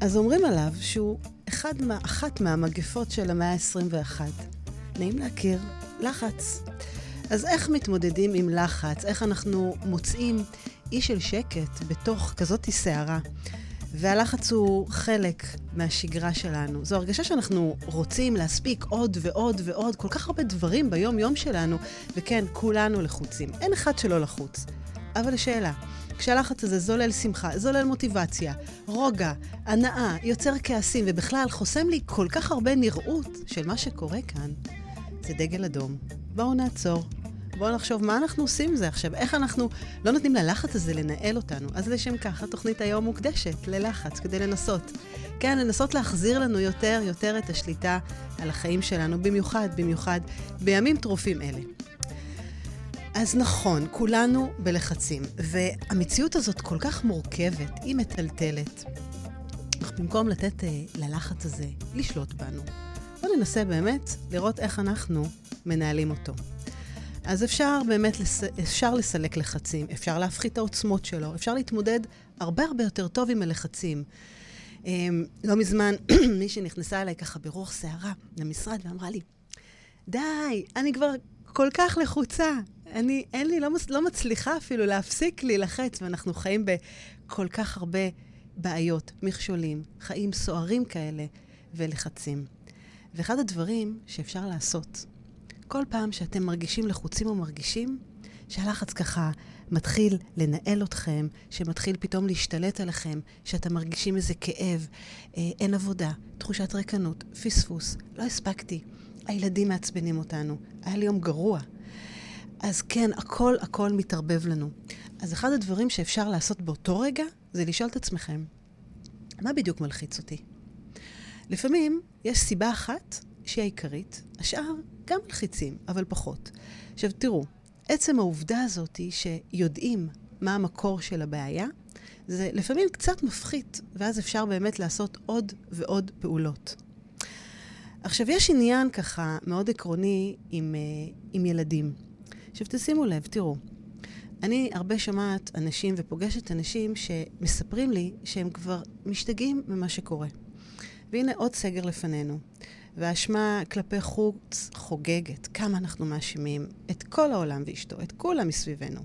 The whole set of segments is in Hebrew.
אז אומרים עליו שהוא אחד מה, אחת מהמגפות של המאה ה-21. נעים להכיר, לחץ. אז איך מתמודדים עם לחץ? איך אנחנו מוצאים אי של שקט בתוך כזאת סערה? והלחץ הוא חלק מהשגרה שלנו. זו הרגשה שאנחנו רוצים להספיק עוד ועוד ועוד, כל כך הרבה דברים ביום-יום שלנו, וכן, כולנו לחוצים. אין אחד שלא לחוץ. אבל השאלה, כשהלחץ הזה זולל שמחה, זולל מוטיבציה, רוגע, הנאה, יוצר כעסים, ובכלל חוסם לי כל כך הרבה נראות של מה שקורה כאן, זה דגל אדום. בואו נעצור. בואו נחשוב מה אנחנו עושים עם זה עכשיו, איך אנחנו לא נותנים ללחץ הזה לנהל אותנו. אז לשם כך התוכנית היום מוקדשת ללחץ, כדי לנסות. כן, לנסות להחזיר לנו יותר יותר את השליטה על החיים שלנו, במיוחד, במיוחד בימים טרופים אלה. אז נכון, כולנו בלחצים, והמציאות הזאת כל כך מורכבת, היא מטלטלת. אך במקום לתת אה, ללחץ הזה לשלוט בנו, בואו ננסה באמת לראות איך אנחנו מנהלים אותו. אז אפשר באמת, לס... אפשר לסלק לחצים, אפשר להפחית את העוצמות שלו, אפשר להתמודד הרבה הרבה יותר טוב עם הלחצים. אמ, לא מזמן מישהי נכנסה אליי ככה ברוח סערה למשרד ואמרה לי, די, אני כבר כל כך לחוצה. אני, אין לי, לא, לא מצליחה אפילו להפסיק להילחץ, ואנחנו חיים בכל כך הרבה בעיות, מכשולים, חיים סוערים כאלה ולחצים. ואחד הדברים שאפשר לעשות, כל פעם שאתם מרגישים לחוצים או מרגישים שהלחץ ככה מתחיל לנהל אתכם, שמתחיל פתאום להשתלט עליכם, שאתם מרגישים איזה כאב, אה, אין עבודה, תחושת ריקנות, פספוס, לא הספקתי, הילדים מעצבנים אותנו, היה לי יום גרוע. אז כן, הכל הכל מתערבב לנו. אז אחד הדברים שאפשר לעשות באותו רגע, זה לשאול את עצמכם, מה בדיוק מלחיץ אותי? לפעמים יש סיבה אחת שהיא העיקרית, השאר גם מלחיצים, אבל פחות. עכשיו תראו, עצם העובדה הזאת היא שיודעים מה המקור של הבעיה, זה לפעמים קצת מפחית, ואז אפשר באמת לעשות עוד ועוד פעולות. עכשיו, יש עניין ככה מאוד עקרוני עם, uh, עם ילדים. עכשיו, תשימו לב, תראו, אני הרבה שומעת אנשים ופוגשת אנשים שמספרים לי שהם כבר משתגעים ממה שקורה. והנה עוד סגר לפנינו. והאשמה כלפי חוץ חוגגת. כמה אנחנו מאשימים את כל העולם ואשתו, את כולם מסביבנו.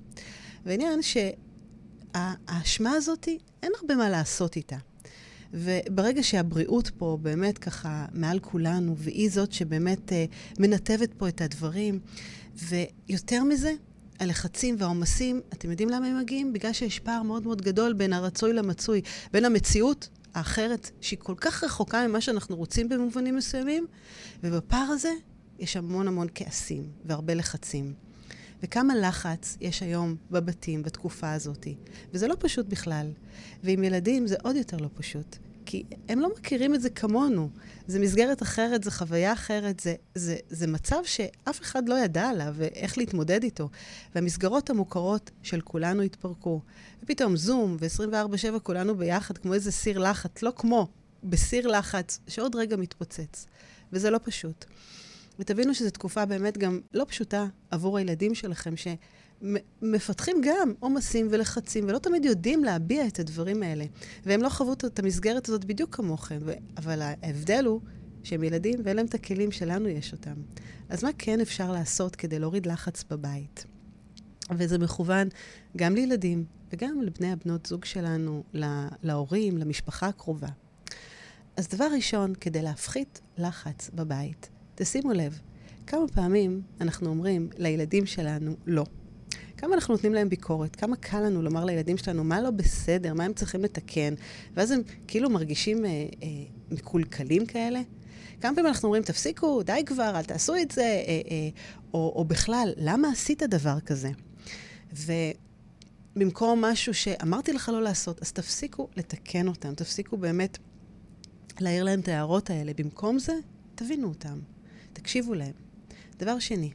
והעניין שהאשמה הזאת, אין הרבה מה לעשות איתה. וברגע שהבריאות פה באמת ככה מעל כולנו, והיא זאת שבאמת uh, מנתבת פה את הדברים, ויותר מזה, הלחצים והעומסים, אתם יודעים למה הם מגיעים? בגלל שיש פער מאוד מאוד גדול בין הרצוי למצוי, בין המציאות האחרת, שהיא כל כך רחוקה ממה שאנחנו רוצים במובנים מסוימים, ובפער הזה יש המון המון כעסים והרבה לחצים. וכמה לחץ יש היום בבתים בתקופה הזאת. וזה לא פשוט בכלל. ועם ילדים זה עוד יותר לא פשוט. כי הם לא מכירים את זה כמונו. זה מסגרת אחרת, זו חוויה אחרת, זה, זה, זה מצב שאף אחד לא ידע עליו ואיך להתמודד איתו. והמסגרות המוכרות של כולנו התפרקו. ופתאום זום ו-24/7 כולנו ביחד, כמו איזה סיר לחץ, לא כמו, בסיר לחץ, שעוד רגע מתפוצץ. וזה לא פשוט. ותבינו שזו תקופה באמת גם לא פשוטה עבור הילדים שלכם, ש... מפתחים גם עומסים ולחצים, ולא תמיד יודעים להביע את הדברים האלה. והם לא חוו את המסגרת הזאת בדיוק כמוכם, ו... אבל ההבדל הוא שהם ילדים ואין להם את הכלים שלנו יש אותם. אז מה כן אפשר לעשות כדי להוריד לחץ בבית? וזה מכוון גם לילדים וגם לבני הבנות זוג שלנו, לה... להורים, למשפחה הקרובה. אז דבר ראשון, כדי להפחית לחץ בבית, תשימו לב, כמה פעמים אנחנו אומרים לילדים שלנו לא. כמה אנחנו נותנים להם ביקורת, כמה קל לנו לומר לילדים שלנו מה לא בסדר, מה הם צריכים לתקן, ואז הם כאילו מרגישים אה, אה, מקולקלים כאלה. כמה פעמים אנחנו אומרים, תפסיקו, די כבר, אל תעשו את זה, אה, אה, או, או בכלל, למה עשית דבר כזה? ובמקום משהו שאמרתי לך לא לעשות, אז תפסיקו לתקן אותם, תפסיקו באמת להעיר להם את ההערות האלה. במקום זה, תבינו אותם, תקשיבו להם. דבר שני,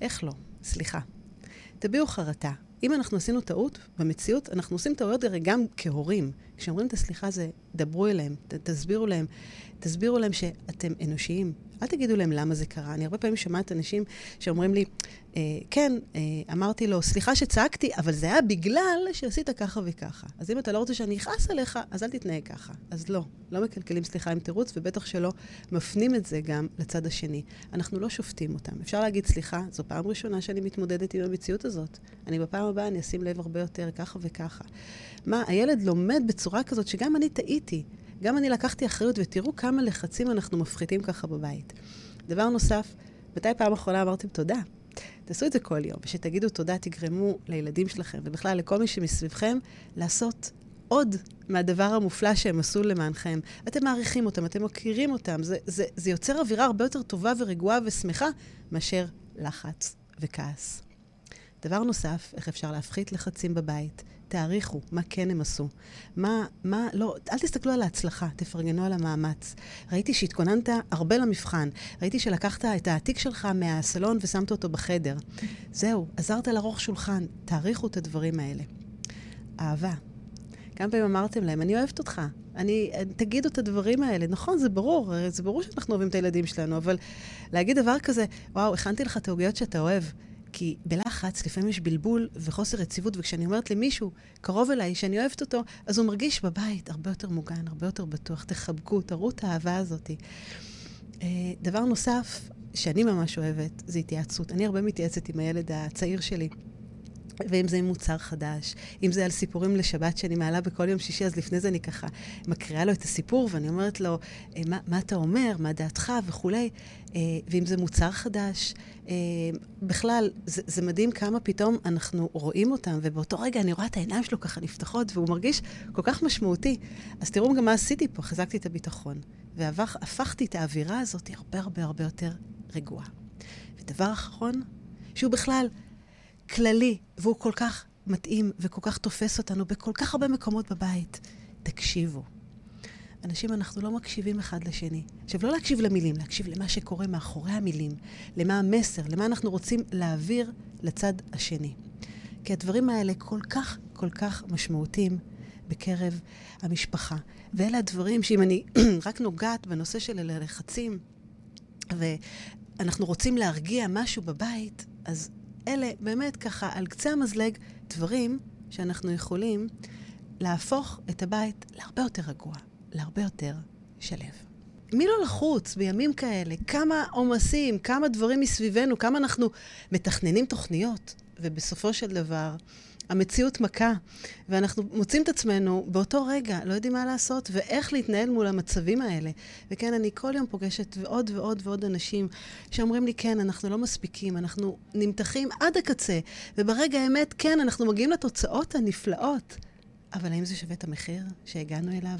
איך לא? סליחה. תביעו חרטה. אם אנחנו עשינו טעות במציאות, אנחנו עושים טעויות הרי גם כהורים. כשאומרים את הסליחה זה, דברו אליהם, ת, תסבירו להם, תסבירו להם שאתם אנושיים. אל תגידו להם למה זה קרה. אני הרבה פעמים שומעת אנשים שאומרים לי, אה, כן, אה, אמרתי לו, סליחה שצעקתי, אבל זה היה בגלל שעשית ככה וככה. אז אם אתה לא רוצה שאני אכעס עליך, אז אל תתנהג ככה. אז לא, לא מקלקלים סליחה עם תירוץ, ובטח שלא מפנים את זה גם לצד השני. אנחנו לא שופטים אותם. אפשר להגיד, סליחה, זו פעם ראשונה שאני מתמודדת עם המציאות הזאת. אני בפעם הבאה, אני אשים לב הרבה יותר, ככה וככה. מה, הילד לומד בצורה כזאת שגם אני טעיתי. גם אני לקחתי אחריות, ותראו כמה לחצים אנחנו מפחיתים ככה בבית. דבר נוסף, מתי פעם אחרונה אמרתם תודה? תעשו את זה כל יום, ושתגידו תודה, תגרמו לילדים שלכם, ובכלל לכל מי שמסביבכם, לעשות עוד מהדבר המופלא שהם עשו למענכם. אתם מעריכים אותם, אתם מכירים אותם. זה, זה, זה יוצר אווירה הרבה יותר טובה ורגועה ושמחה מאשר לחץ וכעס. דבר נוסף, איך אפשר להפחית לחצים בבית? תעריכו מה כן הם עשו. מה, מה, לא, אל תסתכלו על ההצלחה, תפרגנו על המאמץ. ראיתי שהתכוננת הרבה למבחן. ראיתי שלקחת את העתיק שלך מהסלון ושמת אותו בחדר. זהו, עזרת לערוך שולחן. תעריכו את הדברים האלה. אהבה. כמה פעמים אמרתם להם, אני אוהבת אותך. אני, תגידו את הדברים האלה. נכון, זה ברור, זה ברור שאנחנו אוהבים את הילדים שלנו, אבל להגיד דבר כזה, וואו, הכנתי לך את העוגיות שאתה אוהב. כי בלחץ לפעמים יש בלבול וחוסר יציבות, וכשאני אומרת למישהו קרוב אליי שאני אוהבת אותו, אז הוא מרגיש בבית הרבה יותר מוגן, הרבה יותר בטוח. תחבקו, תראו את האהבה הזאת. אה, דבר נוסף שאני ממש אוהבת זה התייעצות. אני הרבה מתייעצת עם הילד הצעיר שלי. ואם זה עם מוצר חדש, אם זה על סיפורים לשבת שאני מעלה בכל יום שישי, אז לפני זה אני ככה מקריאה לו את הסיפור, ואני אומרת לו, אה, מה, מה אתה אומר, מה דעתך וכולי. אה, ואם זה מוצר חדש, אה, בכלל, זה, זה מדהים כמה פתאום אנחנו רואים אותם, ובאותו רגע אני רואה את העיניים שלו ככה נפתחות, והוא מרגיש כל כך משמעותי. אז תראו גם מה עשיתי פה, חזקתי את הביטחון. והפכתי את האווירה הזאת הרבה הרבה הרבה יותר רגועה. ודבר אחרון, שהוא בכלל כללי, והוא כל כך מתאים וכל כך תופס אותנו בכל כך הרבה מקומות בבית. תקשיבו. אנשים, אנחנו לא מקשיבים אחד לשני. עכשיו, לא להקשיב למילים, להקשיב למה שקורה מאחורי המילים, למה המסר, למה אנחנו רוצים להעביר לצד השני. כי הדברים האלה כל כך, כל כך משמעותיים בקרב המשפחה. ואלה הדברים שאם אני רק נוגעת בנושא של הלחצים, ואנחנו רוצים להרגיע משהו בבית, אז אלה באמת ככה על קצה המזלג דברים שאנחנו יכולים להפוך את הבית להרבה יותר רגוע, להרבה יותר שלב. מי לא לחוץ בימים כאלה? כמה עומסים, כמה דברים מסביבנו, כמה אנחנו מתכננים תוכניות, ובסופו של דבר המציאות מכה, ואנחנו מוצאים את עצמנו באותו רגע, לא יודעים מה לעשות ואיך להתנהל מול המצבים האלה. וכן, אני כל יום פוגשת עוד ועוד ועוד אנשים שאומרים לי, כן, אנחנו לא מספיקים, אנחנו נמתחים עד הקצה, וברגע האמת, כן, אנחנו מגיעים לתוצאות הנפלאות. אבל האם זה שווה את המחיר שהגענו אליו?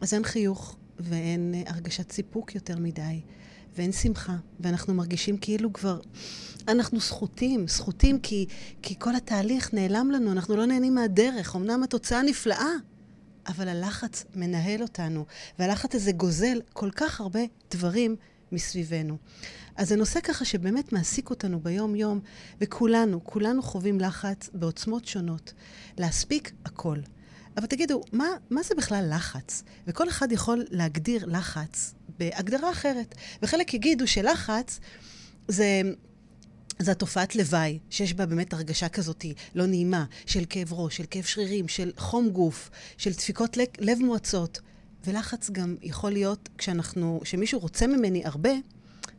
אז אין חיוך ואין הרגשת סיפוק יותר מדי. ואין שמחה, ואנחנו מרגישים כאילו כבר... אנחנו זכותים, זכותים כי, כי כל התהליך נעלם לנו, אנחנו לא נהנים מהדרך. אמנם התוצאה נפלאה, אבל הלחץ מנהל אותנו, והלחץ הזה גוזל כל כך הרבה דברים מסביבנו. אז זה נושא ככה שבאמת מעסיק אותנו ביום-יום, וכולנו, כולנו חווים לחץ בעוצמות שונות. להספיק הכל. אבל תגידו, מה, מה זה בכלל לחץ? וכל אחד יכול להגדיר לחץ בהגדרה אחרת. וחלק יגידו שלחץ זה... זו התופעת לוואי, שיש בה באמת הרגשה כזאת לא נעימה, של כאב ראש, של כאב שרירים, של חום גוף, של דפיקות לב, לב מועצות. ולחץ גם יכול להיות כשאנחנו, כשמישהו רוצה ממני הרבה,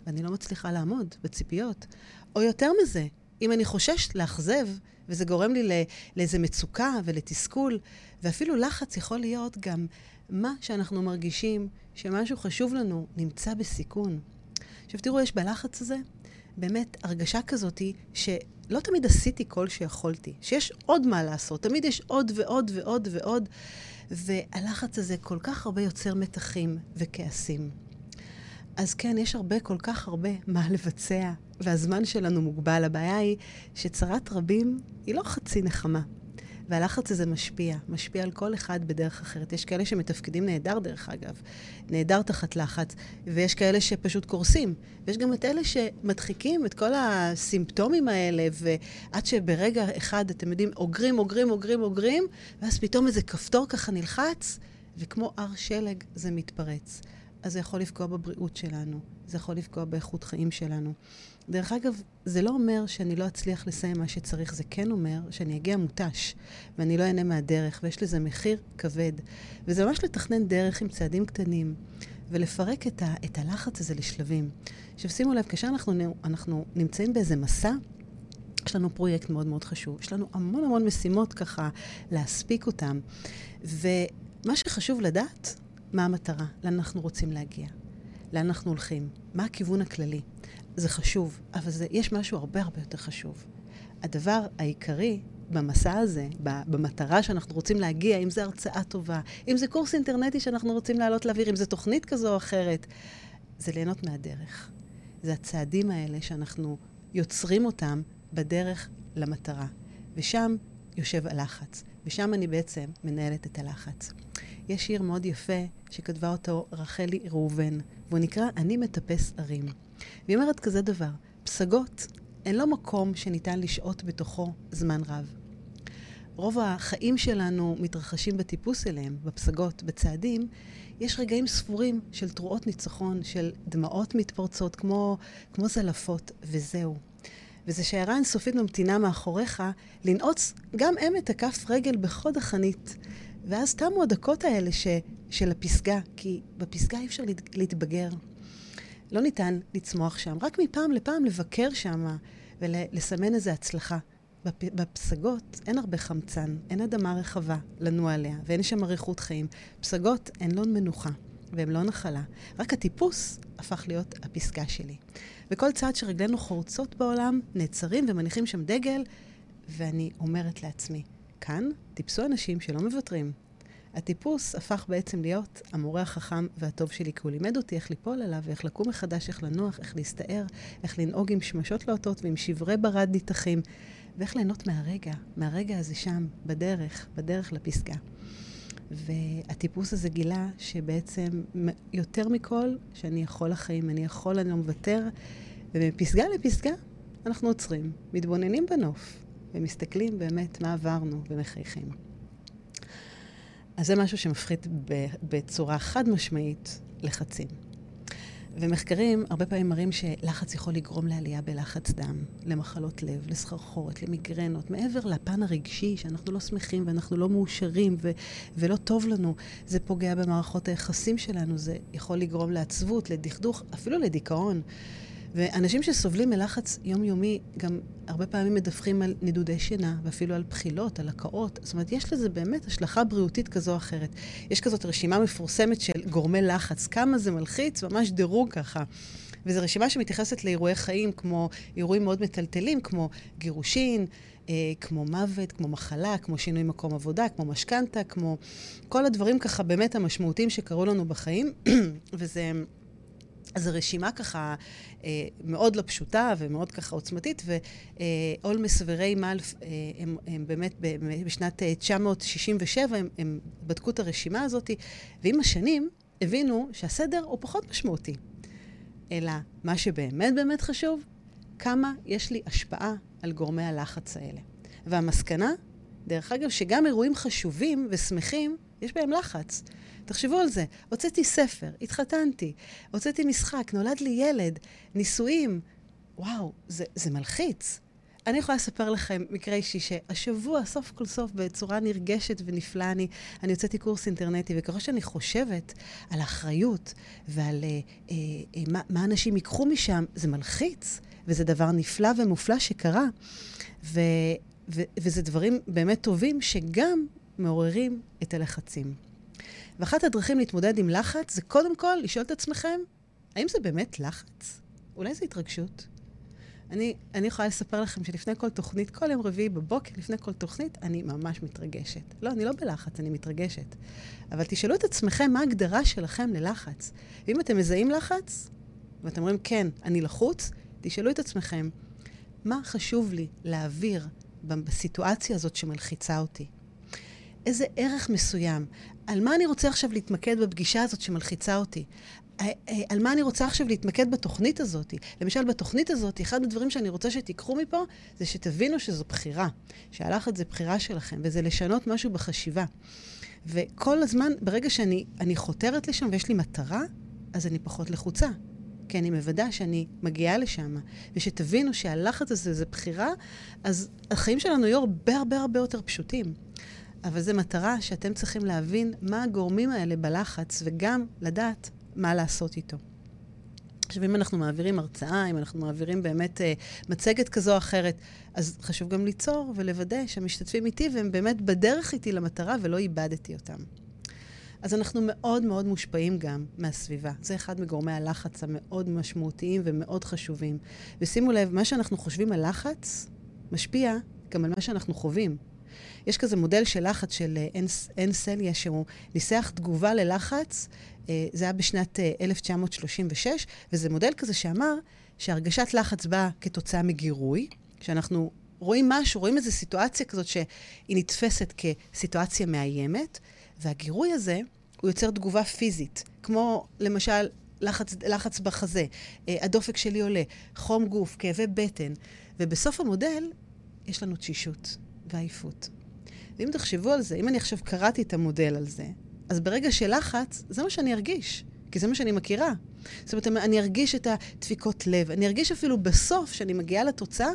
ואני לא מצליחה לעמוד בציפיות. או יותר מזה, אם אני חוששת לאכזב, וזה גורם לי לאיזה מצוקה ולתסכול, ואפילו לחץ יכול להיות גם מה שאנחנו מרגישים שמשהו חשוב לנו נמצא בסיכון. עכשיו תראו, יש בלחץ הזה באמת הרגשה כזאת שלא תמיד עשיתי כל שיכולתי, שיש עוד מה לעשות, תמיד יש עוד ועוד ועוד ועוד, והלחץ הזה כל כך הרבה יוצר מתחים וכעסים. אז כן, יש הרבה, כל כך הרבה מה לבצע, והזמן שלנו מוגבל. הבעיה היא שצרת רבים היא לא חצי נחמה. והלחץ הזה משפיע, משפיע על כל אחד בדרך אחרת. יש כאלה שמתפקדים נהדר, דרך אגב, נהדר תחת לחץ, ויש כאלה שפשוט קורסים. ויש גם את אלה שמדחיקים את כל הסימפטומים האלה, ועד שברגע אחד, אתם יודעים, אוגרים, אוגרים, אוגרים, אוגרים, ואז פתאום איזה כפתור ככה נלחץ, וכמו הר שלג זה מתפרץ. אז זה יכול לפגוע בבריאות שלנו, זה יכול לפגוע באיכות חיים שלנו. דרך אגב, זה לא אומר שאני לא אצליח לסיים מה שצריך, זה כן אומר שאני אגיע מותש, ואני לא אהנה מהדרך, ויש לזה מחיר כבד. וזה ממש לתכנן דרך עם צעדים קטנים, ולפרק את, ה, את הלחץ הזה לשלבים. עכשיו, שימו לב, כאשר אנחנו, אנחנו נמצאים באיזה מסע, יש לנו פרויקט מאוד מאוד חשוב. יש לנו המון המון משימות ככה להספיק אותן. ומה שחשוב לדעת, מה המטרה, לאן אנחנו רוצים להגיע, לאן אנחנו הולכים, מה הכיוון הכללי. זה חשוב, אבל זה, יש משהו הרבה הרבה יותר חשוב. הדבר העיקרי במסע הזה, במטרה שאנחנו רוצים להגיע, אם זו הרצאה טובה, אם זה קורס אינטרנטי שאנחנו רוצים לעלות לאוויר, אם זו תוכנית כזו או אחרת, זה ליהנות מהדרך. זה הצעדים האלה שאנחנו יוצרים אותם בדרך למטרה. ושם יושב הלחץ, ושם אני בעצם מנהלת את הלחץ. יש שיר מאוד יפה שכתבה אותו רחלי ראובן, והוא נקרא "אני מטפס ערים". והיא אומרת כזה דבר, פסגות הן לא מקום שניתן לשהות בתוכו זמן רב. רוב החיים שלנו מתרחשים בטיפוס אליהם, בפסגות, בצעדים. יש רגעים ספורים של תרועות ניצחון, של דמעות מתפרצות כמו, כמו זלפות, וזהו. וזה שיירה אינסופית ממתינה מאחוריך, לנעוץ גם הם את הכף רגל בחוד החנית. ואז תמו הדקות האלה ש, של הפסגה, כי בפסגה אי אפשר להתבגר. לא ניתן לצמוח שם, רק מפעם לפעם לבקר שם ולסמן איזו הצלחה. בפסגות אין הרבה חמצן, אין אדמה רחבה לנוע עליה, ואין שם אריכות חיים. פסגות הן לא מנוחה, והן לא נחלה. רק הטיפוס הפך להיות הפסגה שלי. וכל צעד שרגלינו חורצות בעולם, נעצרים ומניחים שם דגל, ואני אומרת לעצמי, כאן טיפסו אנשים שלא מוותרים. הטיפוס הפך בעצם להיות המורה החכם והטוב שלי, כי הוא לימד אותי איך ליפול עליו, ואיך לקום מחדש, איך לנוח, איך להסתער, איך לנהוג עם שמשות לוטות ועם שברי ברד ניתחים, ואיך ליהנות מהרגע, מהרגע הזה שם, בדרך, בדרך לפסגה. והטיפוס הזה גילה שבעצם יותר מכל, שאני יכול לחיים, אני יכול, אני לא מוותר, ומפסגה לפסגה אנחנו עוצרים, מתבוננים בנוף, ומסתכלים באמת מה עברנו ומחייכים. אז זה משהו שמפחית בצורה חד משמעית לחצים. ומחקרים הרבה פעמים מראים שלחץ יכול לגרום לעלייה בלחץ דם, למחלות לב, לסחרחורת, למיגרנות, מעבר לפן הרגשי שאנחנו לא שמחים ואנחנו לא מאושרים ו- ולא טוב לנו, זה פוגע במערכות היחסים שלנו, זה יכול לגרום לעצבות, לדכדוך, אפילו לדיכאון. ואנשים שסובלים מלחץ יומיומי גם הרבה פעמים מדווחים על נדודי שינה, ואפילו על בחילות, על הקאות. זאת אומרת, יש לזה באמת השלכה בריאותית כזו או אחרת. יש כזאת רשימה מפורסמת של גורמי לחץ, כמה זה מלחיץ, ממש דירוג ככה. וזו רשימה שמתייחסת לאירועי חיים, כמו אירועים מאוד מטלטלים, כמו גירושין, אה, כמו מוות, כמו מחלה, כמו שינוי מקום עבודה, כמו משכנתה, כמו כל הדברים ככה באמת המשמעותיים שקרו לנו בחיים. וזה... אז זו רשימה ככה אה, מאוד לא פשוטה ומאוד ככה עוצמתית, ואולמס וריי מאלף, אה, הם, הם באמת בשנת 967, הם, הם בדקו את הרשימה הזאת, ועם השנים הבינו שהסדר הוא פחות משמעותי. אלא מה שבאמת באמת חשוב, כמה יש לי השפעה על גורמי הלחץ האלה. והמסקנה, דרך אגב, שגם אירועים חשובים ושמחים, יש בהם לחץ. תחשבו על זה. הוצאתי ספר, התחתנתי, הוצאתי משחק, נולד לי ילד, נישואים. וואו, זה, זה מלחיץ. אני יכולה לספר לכם מקרה אישי שהשבוע, סוף כל סוף, בצורה נרגשת ונפלאה, אני, אני הוצאתי קורס אינטרנטי, וככל שאני חושבת על האחריות ועל אה, אה, אה, מה, מה אנשים ייקחו משם, זה מלחיץ, וזה דבר נפלא ומופלא שקרה. ו, ו, וזה דברים באמת טובים שגם מעוררים את הלחצים. ואחת הדרכים להתמודד עם לחץ זה קודם כל לשאול את עצמכם, האם זה באמת לחץ? אולי זה התרגשות? אני, אני יכולה לספר לכם שלפני כל תוכנית, כל יום רביעי בבוקר, לפני כל תוכנית, אני ממש מתרגשת. לא, אני לא בלחץ, אני מתרגשת. אבל תשאלו את עצמכם מה ההגדרה שלכם ללחץ. ואם אתם מזהים לחץ, ואתם אומרים, כן, אני לחוץ, תשאלו את עצמכם, מה חשוב לי להעביר בסיטואציה הזאת שמלחיצה אותי? איזה ערך מסוים. על מה אני רוצה עכשיו להתמקד בפגישה הזאת שמלחיצה אותי? אה, אה, על מה אני רוצה עכשיו להתמקד בתוכנית הזאת? למשל, בתוכנית הזאת, אחד הדברים שאני רוצה שתיקחו מפה, זה שתבינו שזו בחירה. שהלחץ זה בחירה שלכם, וזה לשנות משהו בחשיבה. וכל הזמן, ברגע שאני חותרת לשם ויש לי מטרה, אז אני פחות לחוצה. כי אני מוודא שאני מגיעה לשם, ושתבינו שהלחץ הזה זה בחירה, אז החיים שלנו יהיו הרבה הרבה הרבה יותר פשוטים. אבל זו מטרה שאתם צריכים להבין מה הגורמים האלה בלחץ, וגם לדעת מה לעשות איתו. עכשיו, אם אנחנו מעבירים הרצאה, אם אנחנו מעבירים באמת אה, מצגת כזו או אחרת, אז חשוב גם ליצור ולוודא שהמשתתפים איתי והם באמת בדרך איתי למטרה ולא איבדתי אותם. אז אנחנו מאוד מאוד מושפעים גם מהסביבה. זה אחד מגורמי הלחץ המאוד משמעותיים ומאוד חשובים. ושימו לב, מה שאנחנו חושבים על לחץ משפיע גם על מה שאנחנו חווים. יש כזה מודל של לחץ של אין סליה, שהוא ניסח תגובה ללחץ, אה, זה היה בשנת 1936, אה, וזה מודל כזה שאמר שהרגשת לחץ באה כתוצאה מגירוי, שאנחנו רואים משהו, רואים איזו סיטואציה כזאת שהיא נתפסת כסיטואציה מאיימת, והגירוי הזה, הוא יוצר תגובה פיזית, כמו למשל לחץ, לחץ בחזה, אה, הדופק שלי עולה, חום גוף, כאבי בטן, ובסוף המודל יש לנו תשישות ועייפות. ואם תחשבו על זה, אם אני עכשיו קראתי את המודל על זה, אז ברגע של לחץ, זה מה שאני ארגיש, כי זה מה שאני מכירה. זאת אומרת, אני ארגיש את הדפיקות לב, אני ארגיש אפילו בסוף, כשאני מגיעה לתוצאה,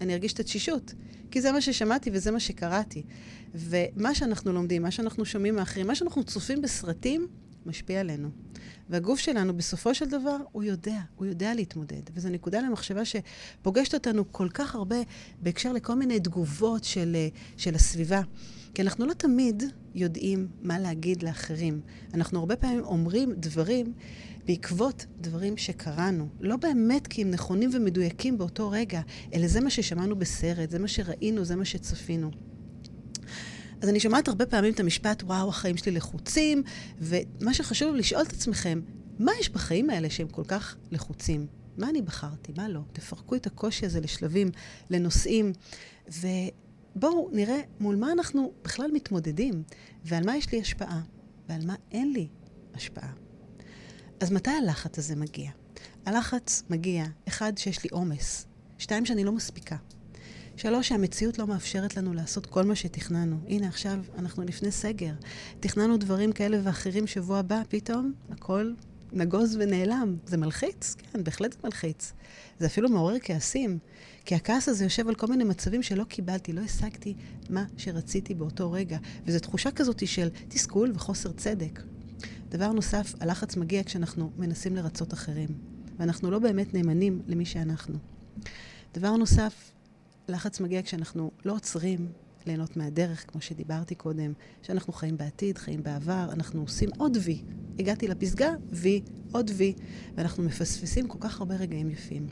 אני ארגיש את התשישות. כי זה מה ששמעתי וזה מה שקראתי. ומה שאנחנו לומדים, מה שאנחנו שומעים מאחרים, מה שאנחנו צופים בסרטים, משפיע עלינו. והגוף שלנו, בסופו של דבר, הוא יודע, הוא יודע להתמודד. וזו נקודה למחשבה שפוגשת אותנו כל כך הרבה בהקשר לכל מיני תגובות של, של הסביבה. כי אנחנו לא תמיד יודעים מה להגיד לאחרים. אנחנו הרבה פעמים אומרים דברים בעקבות דברים שקראנו. לא באמת כי הם נכונים ומדויקים באותו רגע, אלא זה מה ששמענו בסרט, זה מה שראינו, זה מה שצפינו. אז אני שומעת הרבה פעמים את המשפט, וואו, החיים שלי לחוצים, ומה שחשוב לשאול את עצמכם, מה יש בחיים האלה שהם כל כך לחוצים? מה אני בחרתי, מה לא? תפרקו את הקושי הזה לשלבים, לנושאים, ובואו נראה מול מה אנחנו בכלל מתמודדים, ועל מה יש לי השפעה, ועל מה אין לי השפעה. אז מתי הלחץ הזה מגיע? הלחץ מגיע, אחד, שיש לי עומס, שתיים, שאני לא מספיקה. שלוש, שהמציאות לא מאפשרת לנו לעשות כל מה שתכננו. הנה, עכשיו אנחנו לפני סגר. תכננו דברים כאלה ואחרים שבוע הבא, פתאום הכל נגוז ונעלם. זה מלחיץ? כן, בהחלט זה מלחיץ. זה אפילו מעורר כעסים. כי הכעס הזה יושב על כל מיני מצבים שלא קיבלתי, לא השגתי מה שרציתי באותו רגע. וזו תחושה כזאת של תסכול וחוסר צדק. דבר נוסף, הלחץ מגיע כשאנחנו מנסים לרצות אחרים, ואנחנו לא באמת נאמנים למי שאנחנו. דבר נוסף, לחץ מגיע כשאנחנו לא עוצרים ליהנות מהדרך, כמו שדיברתי קודם, שאנחנו חיים בעתיד, חיים בעבר, אנחנו עושים עוד וי. הגעתי לפסגה, וי, עוד וי, ואנחנו מפספסים כל כך הרבה רגעים יפים.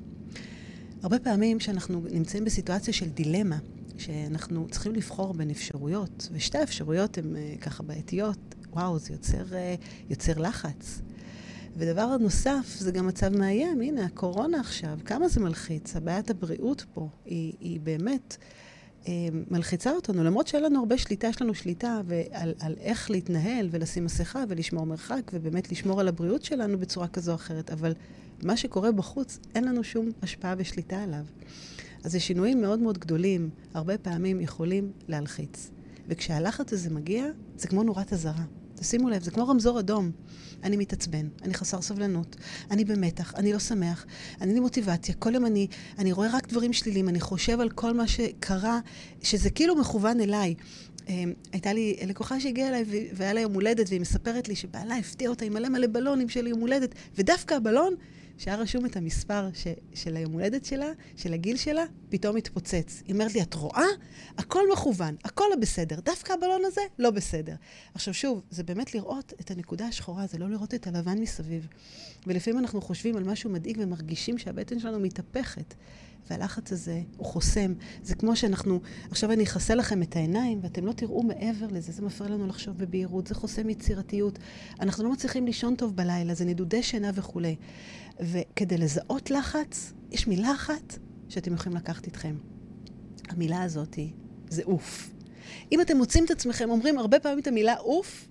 הרבה פעמים כשאנחנו נמצאים בסיטואציה של דילמה, שאנחנו צריכים לבחור בין אפשרויות, ושתי האפשרויות הן uh, ככה בעייתיות, וואו, זה יוצר, uh, יוצר לחץ. ודבר נוסף, זה גם מצב מאיים. הנה, הקורונה עכשיו, כמה זה מלחיץ. הבעיית הבריאות פה היא, היא באמת אה, מלחיצה אותנו. למרות שאין לנו הרבה שליטה, יש לנו שליטה על, על איך להתנהל ולשים מסכה ולשמור מרחק ובאמת לשמור על הבריאות שלנו בצורה כזו או אחרת. אבל מה שקורה בחוץ, אין לנו שום השפעה ושליטה עליו. אז זה שינויים מאוד מאוד גדולים, הרבה פעמים יכולים להלחיץ. וכשהלחץ הזה מגיע, זה כמו נורת אזהרה. תשימו לב, זה כמו רמזור אדום. אני מתעצבן, אני חסר סבלנות, אני במתח, אני לא שמח, אני לי מוטיבציה, כל יום אני, אני רואה רק דברים שליליים, אני חושב על כל מה שקרה, שזה כאילו מכוון אליי. אמ, הייתה לי לקוחה שהגיעה אליי והיה לה יום הולדת, והיא מספרת לי שבעלה הפתיע אותה עם מלא מלא בלונים של יום הולדת, ודווקא הבלון שהיה רשום את המספר ש, של היום הולדת שלה, של הגיל שלה, פתאום התפוצץ. היא אומרת לי, את רואה? הכל מכוון, הכל לא בסדר. דווקא הבלון הזה לא בסדר. עכשיו שוב, זה באמת לראות את הנקודה השחורה, זה לא לראות את הלבן מסביב. ולפעמים אנחנו חושבים על משהו מדאיג ומרגישים שהבטן שלנו מתהפכת. והלחץ הזה הוא חוסם. זה כמו שאנחנו, עכשיו אני אכסה לכם את העיניים ואתם לא תראו מעבר לזה, זה מפריע לנו לחשוב בבהירות, זה חוסם יצירתיות. אנחנו לא מצליחים לישון טוב בלילה, זה נדודי שינה וכולי. וכדי לזהות לחץ, יש מילה אחת שאתם יכולים לקחת איתכם. המילה הזאת זה אוף. אם אתם מוצאים את עצמכם אומרים הרבה פעמים את המילה אוף,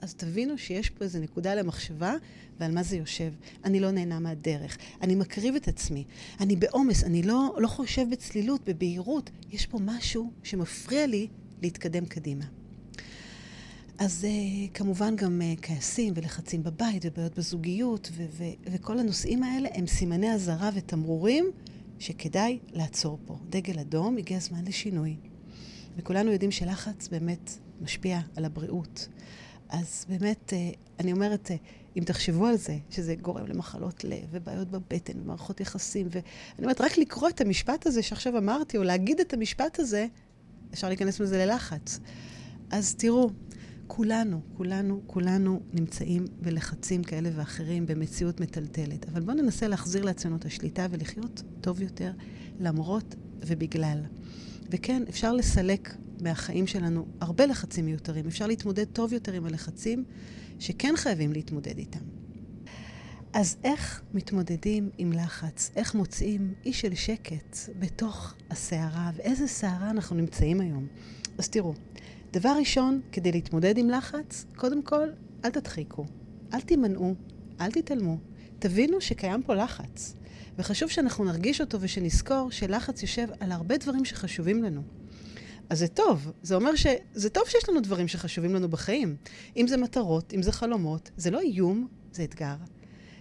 אז תבינו שיש פה איזו נקודה למחשבה ועל מה זה יושב. אני לא נהנה מהדרך, אני מקריב את עצמי, אני בעומס, אני לא, לא חושב בצלילות, בבהירות. יש פה משהו שמפריע לי להתקדם קדימה. אז אה, כמובן גם אה, כעסים ולחצים בבית ובעיות בזוגיות ו- ו- וכל הנושאים האלה הם סימני אזהרה ותמרורים שכדאי לעצור פה. דגל אדום, הגיע הזמן לשינוי. וכולנו יודעים שלחץ באמת משפיע על הבריאות. אז באמת, uh, אני אומרת, אם תחשבו על זה, שזה גורם למחלות לב ובעיות בבטן ומערכות יחסים, ואני אומרת, רק לקרוא את המשפט הזה שעכשיו אמרתי, או להגיד את המשפט הזה, אפשר להיכנס מזה ללחץ. אז תראו, כולנו, כולנו, כולנו נמצאים בלחצים כאלה ואחרים, במציאות מטלטלת. אבל בואו ננסה להחזיר לעצמנו את השליטה ולחיות טוב יותר, למרות ובגלל. וכן, אפשר לסלק מהחיים שלנו הרבה לחצים מיותרים. אפשר להתמודד טוב יותר עם הלחצים שכן חייבים להתמודד איתם. אז איך מתמודדים עם לחץ? איך מוצאים אי של שקט בתוך הסערה? ואיזה סערה אנחנו נמצאים היום? אז תראו, דבר ראשון, כדי להתמודד עם לחץ, קודם כל, אל תדחיקו, אל תימנעו, אל תתעלמו. תבינו שקיים פה לחץ. וחשוב שאנחנו נרגיש אותו ושנזכור שלחץ יושב על הרבה דברים שחשובים לנו. אז זה טוב. זה אומר שזה טוב שיש לנו דברים שחשובים לנו בחיים. אם זה מטרות, אם זה חלומות, זה לא איום, זה אתגר.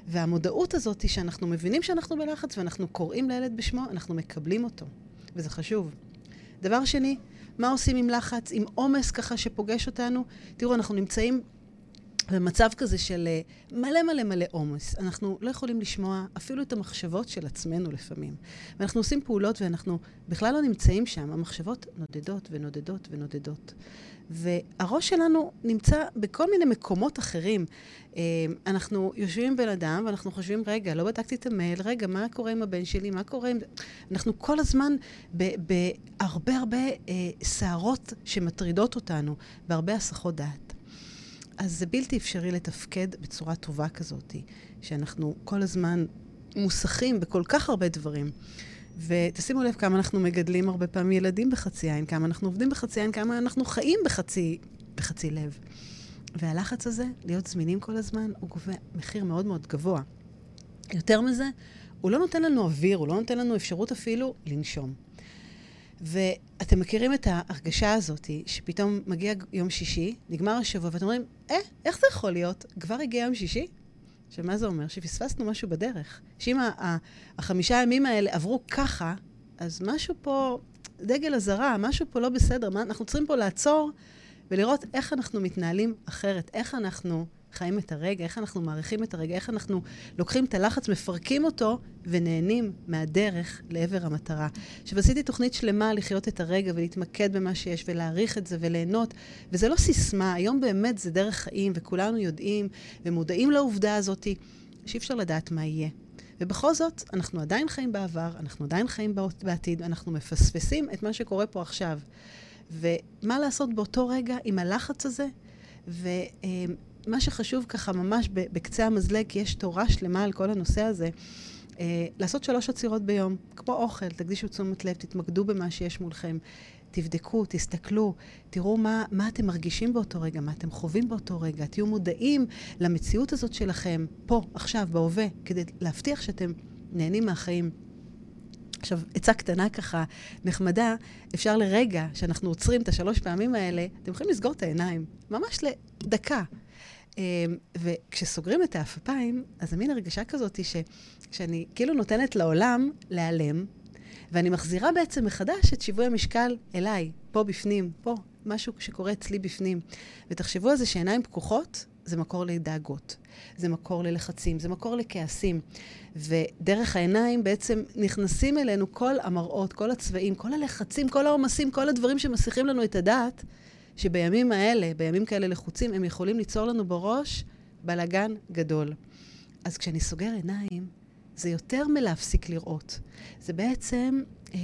והמודעות הזאת היא שאנחנו מבינים שאנחנו בלחץ ואנחנו קוראים לילד בשמו, אנחנו מקבלים אותו. וזה חשוב. דבר שני, מה עושים עם לחץ, עם עומס ככה שפוגש אותנו? תראו, אנחנו נמצאים במצב כזה של אה, מלא מלא מלא עומס. אנחנו לא יכולים לשמוע אפילו את המחשבות של עצמנו לפעמים. ואנחנו עושים פעולות ואנחנו בכלל לא נמצאים שם. המחשבות נודדות ונודדות ונודדות. והראש שלנו נמצא בכל מיני מקומות אחרים. אה, אנחנו יושבים עם בן אדם ואנחנו חושבים, רגע, לא בדקתי את המייל, רגע, מה קורה עם הבן שלי, מה קורה עם... אנחנו כל הזמן בהרבה הרבה סערות אה, שמטרידות אותנו, בהרבה הסחות דעת. אז זה בלתי אפשרי לתפקד בצורה טובה כזאת, שאנחנו כל הזמן מוסכים בכל כך הרבה דברים. ותשימו לב כמה אנחנו מגדלים הרבה פעמים ילדים בחצי עין, כמה אנחנו עובדים בחצי עין, כמה אנחנו חיים בחצי, בחצי לב. והלחץ הזה, להיות זמינים כל הזמן, הוא גובה מחיר מאוד מאוד גבוה. יותר מזה, הוא לא נותן לנו אוויר, הוא לא נותן לנו אפשרות אפילו לנשום. ואתם מכירים את ההרגשה הזאת, שפתאום מגיע יום שישי, נגמר השבוע, ואתם אומרים, אה, איך זה יכול להיות? כבר הגיע יום שישי? עכשיו, מה זה אומר? שפספסנו משהו בדרך. שאם החמישה ימים האלה עברו ככה, אז משהו פה, דגל אזהרה, משהו פה לא בסדר. מה, אנחנו צריכים פה לעצור ולראות איך אנחנו מתנהלים אחרת, איך אנחנו חיים את הרגע, איך אנחנו מעריכים את הרגע, איך אנחנו לוקחים את הלחץ, מפרקים אותו ונהנים מהדרך לעבר המטרה. עכשיו, עשיתי תוכנית שלמה לחיות את הרגע ולהתמקד במה שיש ולהעריך את זה וליהנות, וזה לא סיסמה, היום באמת זה דרך חיים, וכולנו יודעים ומודעים לעובדה הזאת שאי אפשר לדעת מה יהיה. ובכל זאת, אנחנו עדיין חיים בעבר, אנחנו עדיין חיים בעתיד, אנחנו מפספסים את מה שקורה פה עכשיו. ומה לעשות באותו רגע עם הלחץ הזה? ו... מה שחשוב ככה ממש בקצה המזלג, כי יש תורה שלמה על כל הנושא הזה, אה, לעשות שלוש עצירות ביום, כמו אוכל, תקדישו תשומת לב, תתמקדו במה שיש מולכם, תבדקו, תסתכלו, תראו מה, מה אתם מרגישים באותו רגע, מה אתם חווים באותו רגע, תהיו מודעים למציאות הזאת שלכם, פה, עכשיו, בהווה, כדי להבטיח שאתם נהנים מהחיים. עכשיו, עצה קטנה ככה, נחמדה, אפשר לרגע, שאנחנו עוצרים את השלוש פעמים האלה, אתם יכולים לסגור את העיניים, ממש לדקה. אמ, וכשסוגרים את האפפיים, אז זה מין הרגשה כזאת שאני כאילו נותנת לעולם להיעלם, ואני מחזירה בעצם מחדש את שיווי המשקל אליי, פה בפנים, פה, משהו שקורה אצלי בפנים. ותחשבו על זה שעיניים פקוחות זה מקור לדאגות, זה מקור ללחצים, זה מקור לכעסים. ודרך העיניים בעצם נכנסים אלינו כל המראות, כל הצבעים, כל הלחצים, כל העומסים, כל הדברים שמסיחים לנו את הדעת. שבימים האלה, בימים כאלה לחוצים, הם יכולים ליצור לנו בראש בלגן גדול. אז כשאני סוגר עיניים, זה יותר מלהפסיק לראות. זה בעצם אה,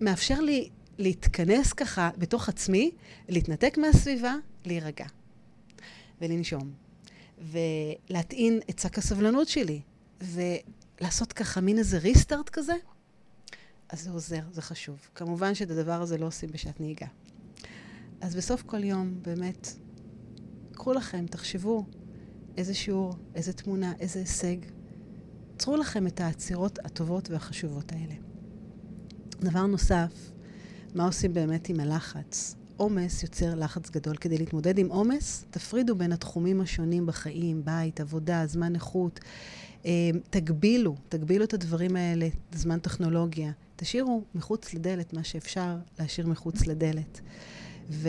מאפשר לי להתכנס ככה בתוך עצמי, להתנתק מהסביבה, להירגע ולנשום. ולהטעין את שק הסבלנות שלי, ולעשות ככה מין איזה ריסטארט כזה, אז זה עוזר, זה חשוב. כמובן שאת הדבר הזה לא עושים בשעת נהיגה. אז בסוף כל יום, באמת, קחו לכם, תחשבו איזה שיעור, איזה תמונה, איזה הישג. צרו לכם את העצירות הטובות והחשובות האלה. דבר נוסף, מה עושים באמת עם הלחץ? עומס יוצר לחץ גדול. כדי להתמודד עם עומס, תפרידו בין התחומים השונים בחיים, בית, עבודה, זמן איכות. אה, תגבילו, תגבילו את הדברים האלה, זמן טכנולוגיה. תשאירו מחוץ לדלת מה שאפשר להשאיר מחוץ לדלת. ו...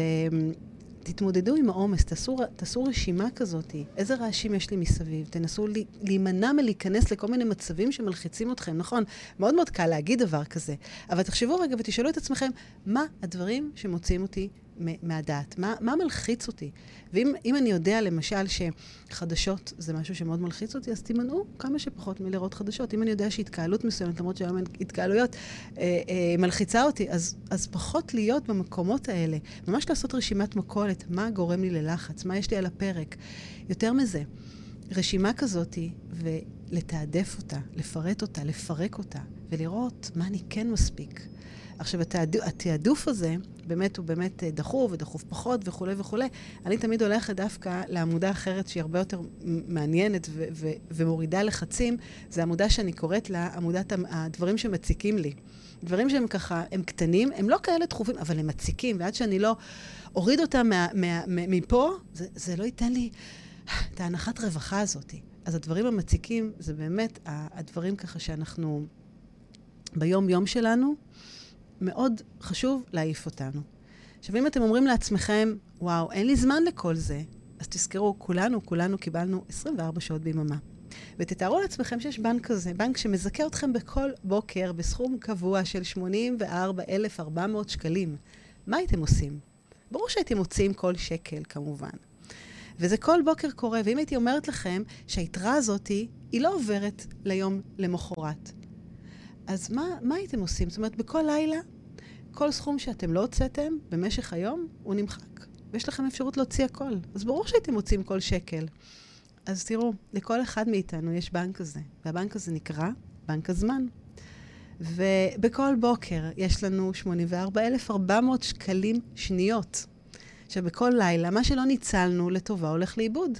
תתמודדו עם העומס, תעשו, תעשו רשימה כזאת, איזה רעשים יש לי מסביב, תנסו להימנע מלהיכנס לכל מיני מצבים שמלחיצים אתכם, נכון? מאוד מאוד קל להגיד דבר כזה, אבל תחשבו רגע ותשאלו את עצמכם, מה הדברים שמוציאים אותי מהדעת? מה, מה מלחיץ אותי? ואם אני יודע, למשל, שחדשות זה משהו שמאוד מלחיץ אותי, אז תימנעו כמה שפחות מלראות חדשות. אם אני יודע שהתקהלות מסוימת, למרות שהיום אין התקהלויות, אה, אה, מלחיצה אותי, אז, אז פחות להיות במקומות האלה. ממש לעשות רשימת מכולת, מה גורם לי ללחץ, מה יש לי על הפרק. יותר מזה, רשימה כזאתי, ולתעדף אותה, לפרט אותה, לפרק אותה, ולראות מה אני כן מספיק. עכשיו, התעד... התעדוף הזה, באמת הוא באמת אה, דחוף ודחוף פחות וכולי וכולי. אני תמיד הולכת דווקא לעמודה אחרת שהיא הרבה יותר מעניינת ו- ו- ומורידה לחצים. זו עמודה שאני קוראת לה עמודת הדברים שמציקים לי. דברים שהם ככה, הם קטנים, הם לא כאלה דחופים, אבל הם מציקים, ועד שאני לא אוריד אותם מה, מה, מה, מפה, זה, זה לא ייתן לי את ההנחת רווחה הזאת. אז הדברים המציקים זה באמת הדברים ככה שאנחנו ביום-יום שלנו, מאוד חשוב להעיף אותנו. עכשיו, אם אתם אומרים לעצמכם, וואו, אין לי זמן לכל זה, אז תזכרו, כולנו, כולנו קיבלנו 24 שעות ביממה. ותתארו לעצמכם שיש בנק כזה, בנק שמזכה אתכם בכל בוקר בסכום קבוע של 84,400 שקלים. מה הייתם עושים? ברור שהייתם מוציאים כל שקל, כמובן. וזה כל בוקר קורה, ואם הייתי אומרת לכם שהיתרה הזאת היא לא עוברת ליום למחרת, אז מה, מה הייתם עושים? זאת אומרת, בכל לילה, כל סכום שאתם לא הוצאתם במשך היום, הוא נמחק. ויש לכם אפשרות להוציא הכל. אז ברור שהייתם מוצאים כל שקל. אז תראו, לכל אחד מאיתנו יש בנק כזה, והבנק הזה נקרא בנק הזמן. ובכל בוקר יש לנו 84,400 שקלים שניות. עכשיו, בכל לילה, מה שלא ניצלנו לטובה הולך לאיבוד.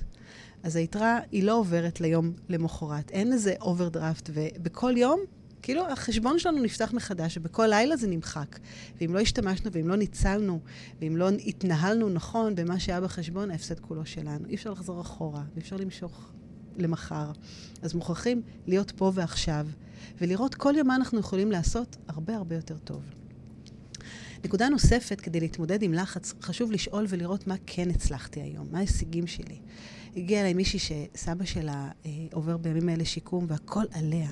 אז היתרה היא לא עוברת ליום למחרת. אין איזה אוברדרפט, ובכל יום כאילו, החשבון שלנו נפתח מחדש, ובכל לילה זה נמחק. ואם לא השתמשנו, ואם לא ניצלנו, ואם לא התנהלנו נכון במה שהיה בחשבון, ההפסד כולו שלנו. אי אפשר לחזור אחורה, ואי אפשר למשוך למחר. אז מוכרחים להיות פה ועכשיו, ולראות כל יום מה אנחנו יכולים לעשות הרבה הרבה יותר טוב. נקודה נוספת, כדי להתמודד עם לחץ, חשוב לשאול ולראות מה כן הצלחתי היום, מה ההישגים שלי. הגיעה אליי מישהי שסבא שלה אה, עובר בימים האלה שיקום, והכל עליה.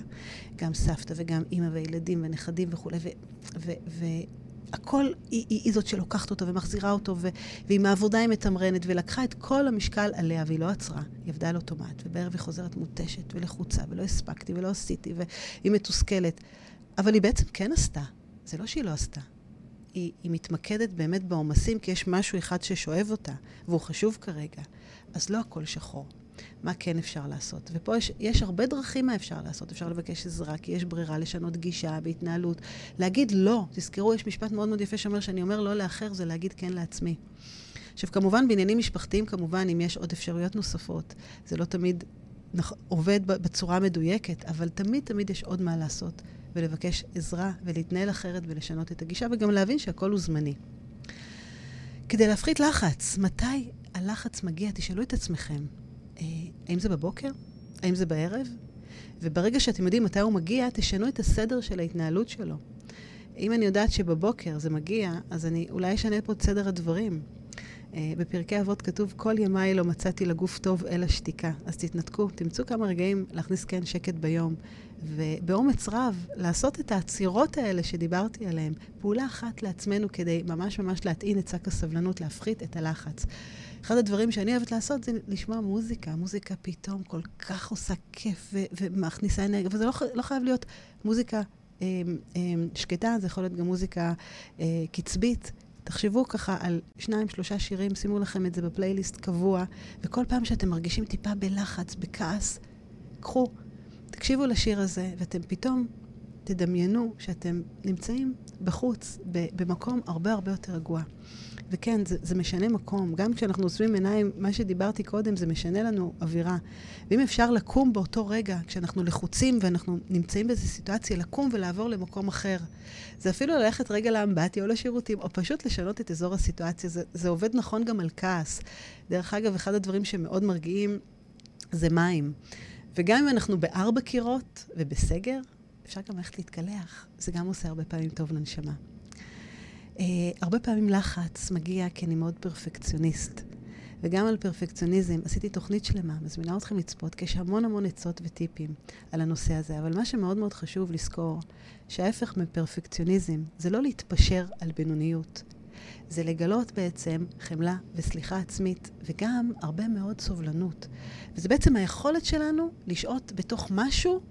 גם סבתא וגם אימא וילדים ונכדים וכולי, והכל, היא, היא, היא זאת שלוקחת אותו ומחזירה אותו, ו, ועם העבודה היא מתמרנת, ולקחה את כל המשקל עליה, והיא לא עצרה. היא עבדה על אוטומט, ובערב היא חוזרת מותשת ולחוצה, ולא הספקתי ולא עשיתי, והיא מתוסכלת. אבל היא בעצם כן עשתה. זה לא שהיא לא עשתה. היא, היא מתמקדת באמת בעומסים, כי יש משהו אחד ששואב אותה, והוא חשוב כרגע. אז לא הכל שחור. מה כן אפשר לעשות? ופה יש, יש הרבה דרכים מה אפשר לעשות. אפשר לבקש עזרה, כי יש ברירה לשנות גישה בהתנהלות. להגיד לא. תזכרו, יש משפט מאוד מאוד יפה שאומר שאני אומר לא לאחר, זה להגיד כן לעצמי. עכשיו, כמובן, בעניינים משפחתיים, כמובן, אם יש עוד אפשרויות נוספות, זה לא תמיד עובד בצורה מדויקת, אבל תמיד תמיד יש עוד מה לעשות, ולבקש עזרה, ולהתנהל אחרת ולשנות את הגישה, וגם להבין שהכל הוא זמני. כדי להפחית לחץ, מתי הלחץ מגיע? תשאלו את עצמכם, אה, האם זה בבוקר? האם זה בערב? וברגע שאתם יודעים מתי הוא מגיע, תשנו את הסדר של ההתנהלות שלו. אם אני יודעת שבבוקר זה מגיע, אז אני אולי אשנה פה את סדר הדברים. אה, בפרקי אבות כתוב, כל ימיי לא מצאתי לגוף טוב אלא שתיקה. אז תתנתקו, תמצאו כמה רגעים להכניס כן שקט ביום, ובאומץ רב לעשות את העצירות האלה שדיברתי עליהן, פעולה אחת לעצמנו כדי ממש ממש להטעין את שק הסבלנות, להפחית את הלחץ. אחד הדברים שאני אוהבת לעשות זה לשמוע מוזיקה. מוזיקה פתאום כל כך עושה כיף ו- ומכניסה אנרגיה, וזה לא, לא חייב להיות מוזיקה אה, אה, שקטה, זה יכול להיות גם מוזיקה קצבית. תחשבו ככה על שניים, שלושה שירים, שימו לכם את זה בפלייליסט קבוע, וכל פעם שאתם מרגישים טיפה בלחץ, בכעס, קחו, תקשיבו לשיר הזה, ואתם פתאום תדמיינו שאתם נמצאים בחוץ, במקום הרבה הרבה יותר רגוע. וכן, זה, זה משנה מקום. גם כשאנחנו עושים עיניים, מה שדיברתי קודם, זה משנה לנו אווירה. ואם אפשר לקום באותו רגע, כשאנחנו לחוצים ואנחנו נמצאים באיזו סיטואציה, לקום ולעבור למקום אחר. זה אפילו ללכת רגע לאמבטיה או לשירותים, או פשוט לשנות את אזור הסיטואציה. זה, זה עובד נכון גם על כעס. דרך אגב, אחד הדברים שמאוד מרגיעים זה מים. וגם אם אנחנו בארבע קירות ובסגר, אפשר גם ללכת להתקלח. זה גם עושה הרבה פעמים טוב לנשמה. Uh, הרבה פעמים לחץ מגיע כי אני מאוד פרפקציוניסט. וגם על פרפקציוניזם עשיתי תוכנית שלמה, מזמינה אתכם לצפות, כי יש המון המון עצות וטיפים על הנושא הזה. אבל מה שמאוד מאוד חשוב לזכור, שההפך מפרפקציוניזם זה לא להתפשר על בינוניות. זה לגלות בעצם חמלה וסליחה עצמית, וגם הרבה מאוד סובלנות. וזה בעצם היכולת שלנו לשהות בתוך משהו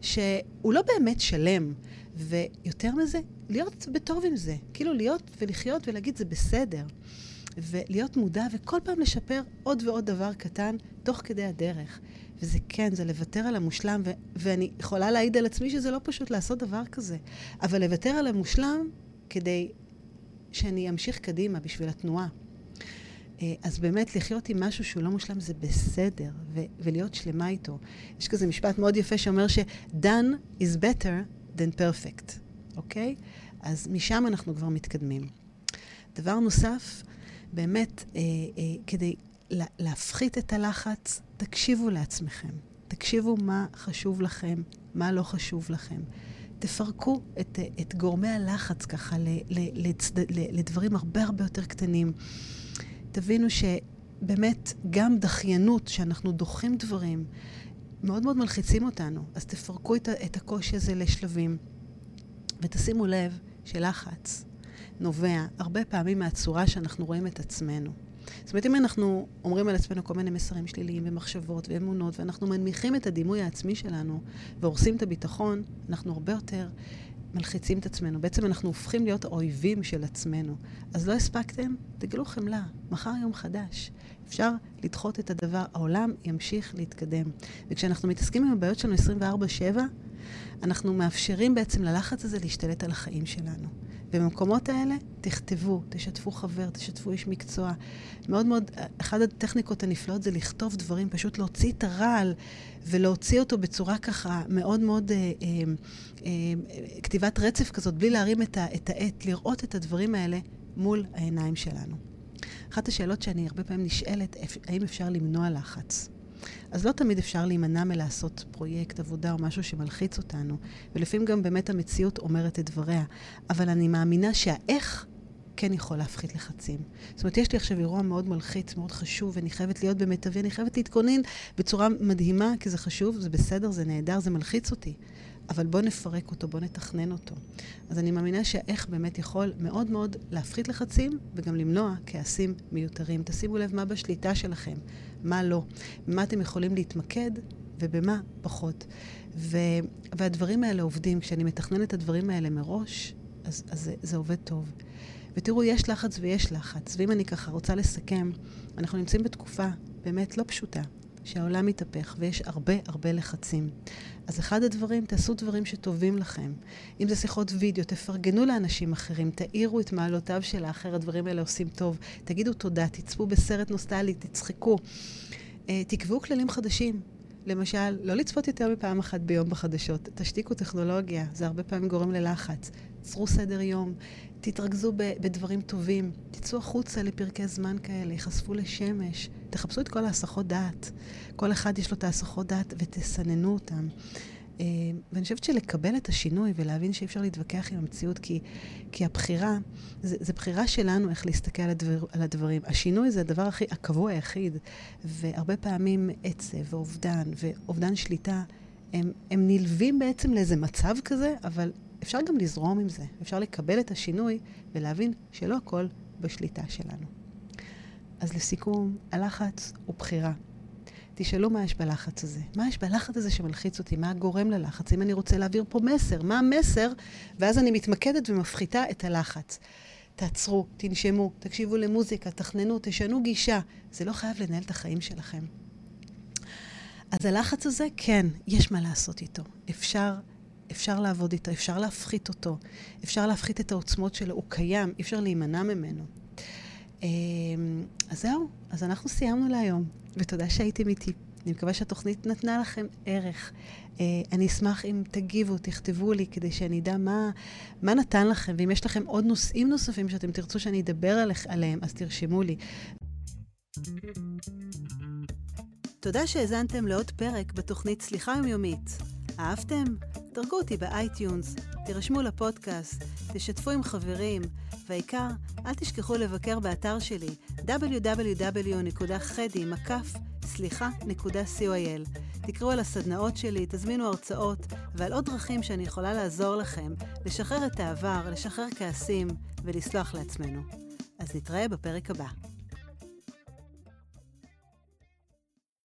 שהוא לא באמת שלם. ויותר מזה, להיות בטוב עם זה. כאילו להיות ולחיות ולהגיד זה בסדר. ולהיות מודע וכל פעם לשפר עוד ועוד דבר קטן תוך כדי הדרך. וזה כן, זה לוותר על המושלם, ו- ואני יכולה להעיד על עצמי שזה לא פשוט לעשות דבר כזה, אבל לוותר על המושלם כדי שאני אמשיך קדימה בשביל התנועה. אה, אז באמת לחיות עם משהו שהוא לא מושלם זה בסדר, ו- ולהיות שלמה איתו. יש כזה משפט מאוד יפה שאומר ש-done is better than perfect, אוקיי? אז משם אנחנו כבר מתקדמים. דבר נוסף, באמת, אה, אה, כדי לה, להפחית את הלחץ, תקשיבו לעצמכם. תקשיבו מה חשוב לכם, מה לא חשוב לכם. תפרקו את, את גורמי הלחץ ככה ל, ל, לצד, ל, לדברים הרבה הרבה יותר קטנים. תבינו שבאמת גם דחיינות, שאנחנו דוחים דברים, מאוד מאוד מלחיצים אותנו. אז תפרקו את, את הקושי הזה לשלבים, ותשימו לב שלחץ נובע הרבה פעמים מהצורה שאנחנו רואים את עצמנו. זאת אומרת, אם אנחנו אומרים על עצמנו כל מיני מסרים שליליים ומחשבות ואמונות, ואנחנו מנמיכים את הדימוי העצמי שלנו והורסים את הביטחון, אנחנו הרבה יותר מלחיצים את עצמנו. בעצם אנחנו הופכים להיות האויבים של עצמנו. אז לא הספקתם? תגלו חמלה. מחר יום חדש. אפשר לדחות את הדבר, העולם ימשיך להתקדם. וכשאנחנו מתעסקים עם הבעיות שלנו 24-7, אנחנו מאפשרים בעצם ללחץ הזה להשתלט על החיים שלנו. ובמקומות האלה תכתבו, תשתפו חבר, תשתפו איש מקצוע. מאוד מאוד, אחת הטכניקות הנפלאות זה לכתוב דברים, פשוט להוציא את הרעל ולהוציא אותו בצורה ככה מאוד מאוד, אה, אה, אה, כתיבת רצף כזאת, בלי להרים את, העט, לראות את הדברים האלה מול העיניים שלנו. אחת השאלות שאני הרבה פעמים נשאלת, האם אפשר למנוע לחץ? אז לא תמיד אפשר להימנע מלעשות פרויקט, עבודה או משהו שמלחיץ אותנו, ולפעמים גם באמת המציאות אומרת את דבריה. אבל אני מאמינה שהאיך כן יכול להפחית לחצים. זאת אומרת, יש לי עכשיו אירוע מאוד מלחיץ, מאוד חשוב, ואני חייבת להיות במיטבי, אני חייבת להתכונן בצורה מדהימה, כי זה חשוב, זה בסדר, זה נהדר, זה מלחיץ אותי. אבל בואו נפרק אותו, בואו נתכנן אותו. אז אני מאמינה שהאיך באמת יכול מאוד מאוד להפחית לחצים וגם למנוע כעסים מיותרים. תשימו לב מה בשליטה שלכם, מה לא, במה אתם יכולים להתמקד ובמה פחות. ו- והדברים האלה עובדים. כשאני מתכננת את הדברים האלה מראש, אז, אז זה, זה עובד טוב. ותראו, יש לחץ ויש לחץ. ואם אני ככה רוצה לסכם, אנחנו נמצאים בתקופה באמת לא פשוטה. שהעולם מתהפך ויש הרבה הרבה לחצים. אז אחד הדברים, תעשו דברים שטובים לכם. אם זה שיחות וידאו, תפרגנו לאנשים אחרים, תאירו את מעלותיו של האחר, הדברים האלה עושים טוב. תגידו תודה, תצפו בסרט נוסטלי, תצחקו. Uh, תקבעו כללים חדשים. למשל, לא לצפות יותר מפעם אחת ביום בחדשות. תשתיקו טכנולוגיה, זה הרבה פעמים גורם ללחץ. צרו סדר יום, תתרכזו בדברים טובים, תצאו החוצה לפרקי זמן כאלה, ייחשפו לשמש, תחפשו את כל ההסחות דעת. כל אחד יש לו את ההסחות דעת ותסננו אותם. אה, ואני חושבת שלקבל את השינוי ולהבין שאי אפשר להתווכח עם המציאות, כי, כי הבחירה, זה בחירה שלנו איך להסתכל על, הדבר, על הדברים. השינוי זה הדבר הכי, הקבוע היחיד, והרבה פעמים עצב ואובדן ואובדן שליטה, הם, הם נלווים בעצם לאיזה מצב כזה, אבל אפשר גם לזרום עם זה. אפשר לקבל את השינוי ולהבין שלא הכל בשליטה שלנו. אז לסיכום, הלחץ הוא בחירה. תשאלו מה יש בלחץ הזה. מה יש בלחץ הזה שמלחיץ אותי? מה גורם ללחץ? אם אני רוצה להעביר פה מסר, מה המסר? ואז אני מתמקדת ומפחיתה את הלחץ. תעצרו, תנשמו, תקשיבו למוזיקה, תכננו, תשנו גישה. זה לא חייב לנהל את החיים שלכם. אז הלחץ הזה, כן, יש מה לעשות איתו. אפשר, אפשר לעבוד איתו, אפשר להפחית אותו, אפשר להפחית את העוצמות שלו, הוא קיים, אי אפשר להימנע ממנו. אז זהו, אז אנחנו סיימנו להיום, ותודה שהייתם איתי. אני מקווה שהתוכנית נתנה לכם ערך. Uh, אני אשמח אם תגיבו, תכתבו לי, כדי שאני אדע מה, מה נתן לכם, ואם יש לכם עוד נושאים נוספים שאתם תרצו שאני אדבר עליך, עליהם, אז תרשמו לי. תודה שהאזנתם לעוד פרק בתוכנית סליחה יומיומית. אהבתם? דרגו אותי ב iTunes, תירשמו לפודקאסט, תשתפו עם חברים, והעיקר, אל תשכחו לבקר באתר שלי www.חדי.co.il. תקראו על הסדנאות שלי, תזמינו הרצאות ועל עוד דרכים שאני יכולה לעזור לכם לשחרר את העבר, לשחרר כעסים ולסלוח לעצמנו. אז נתראה בפרק הבא.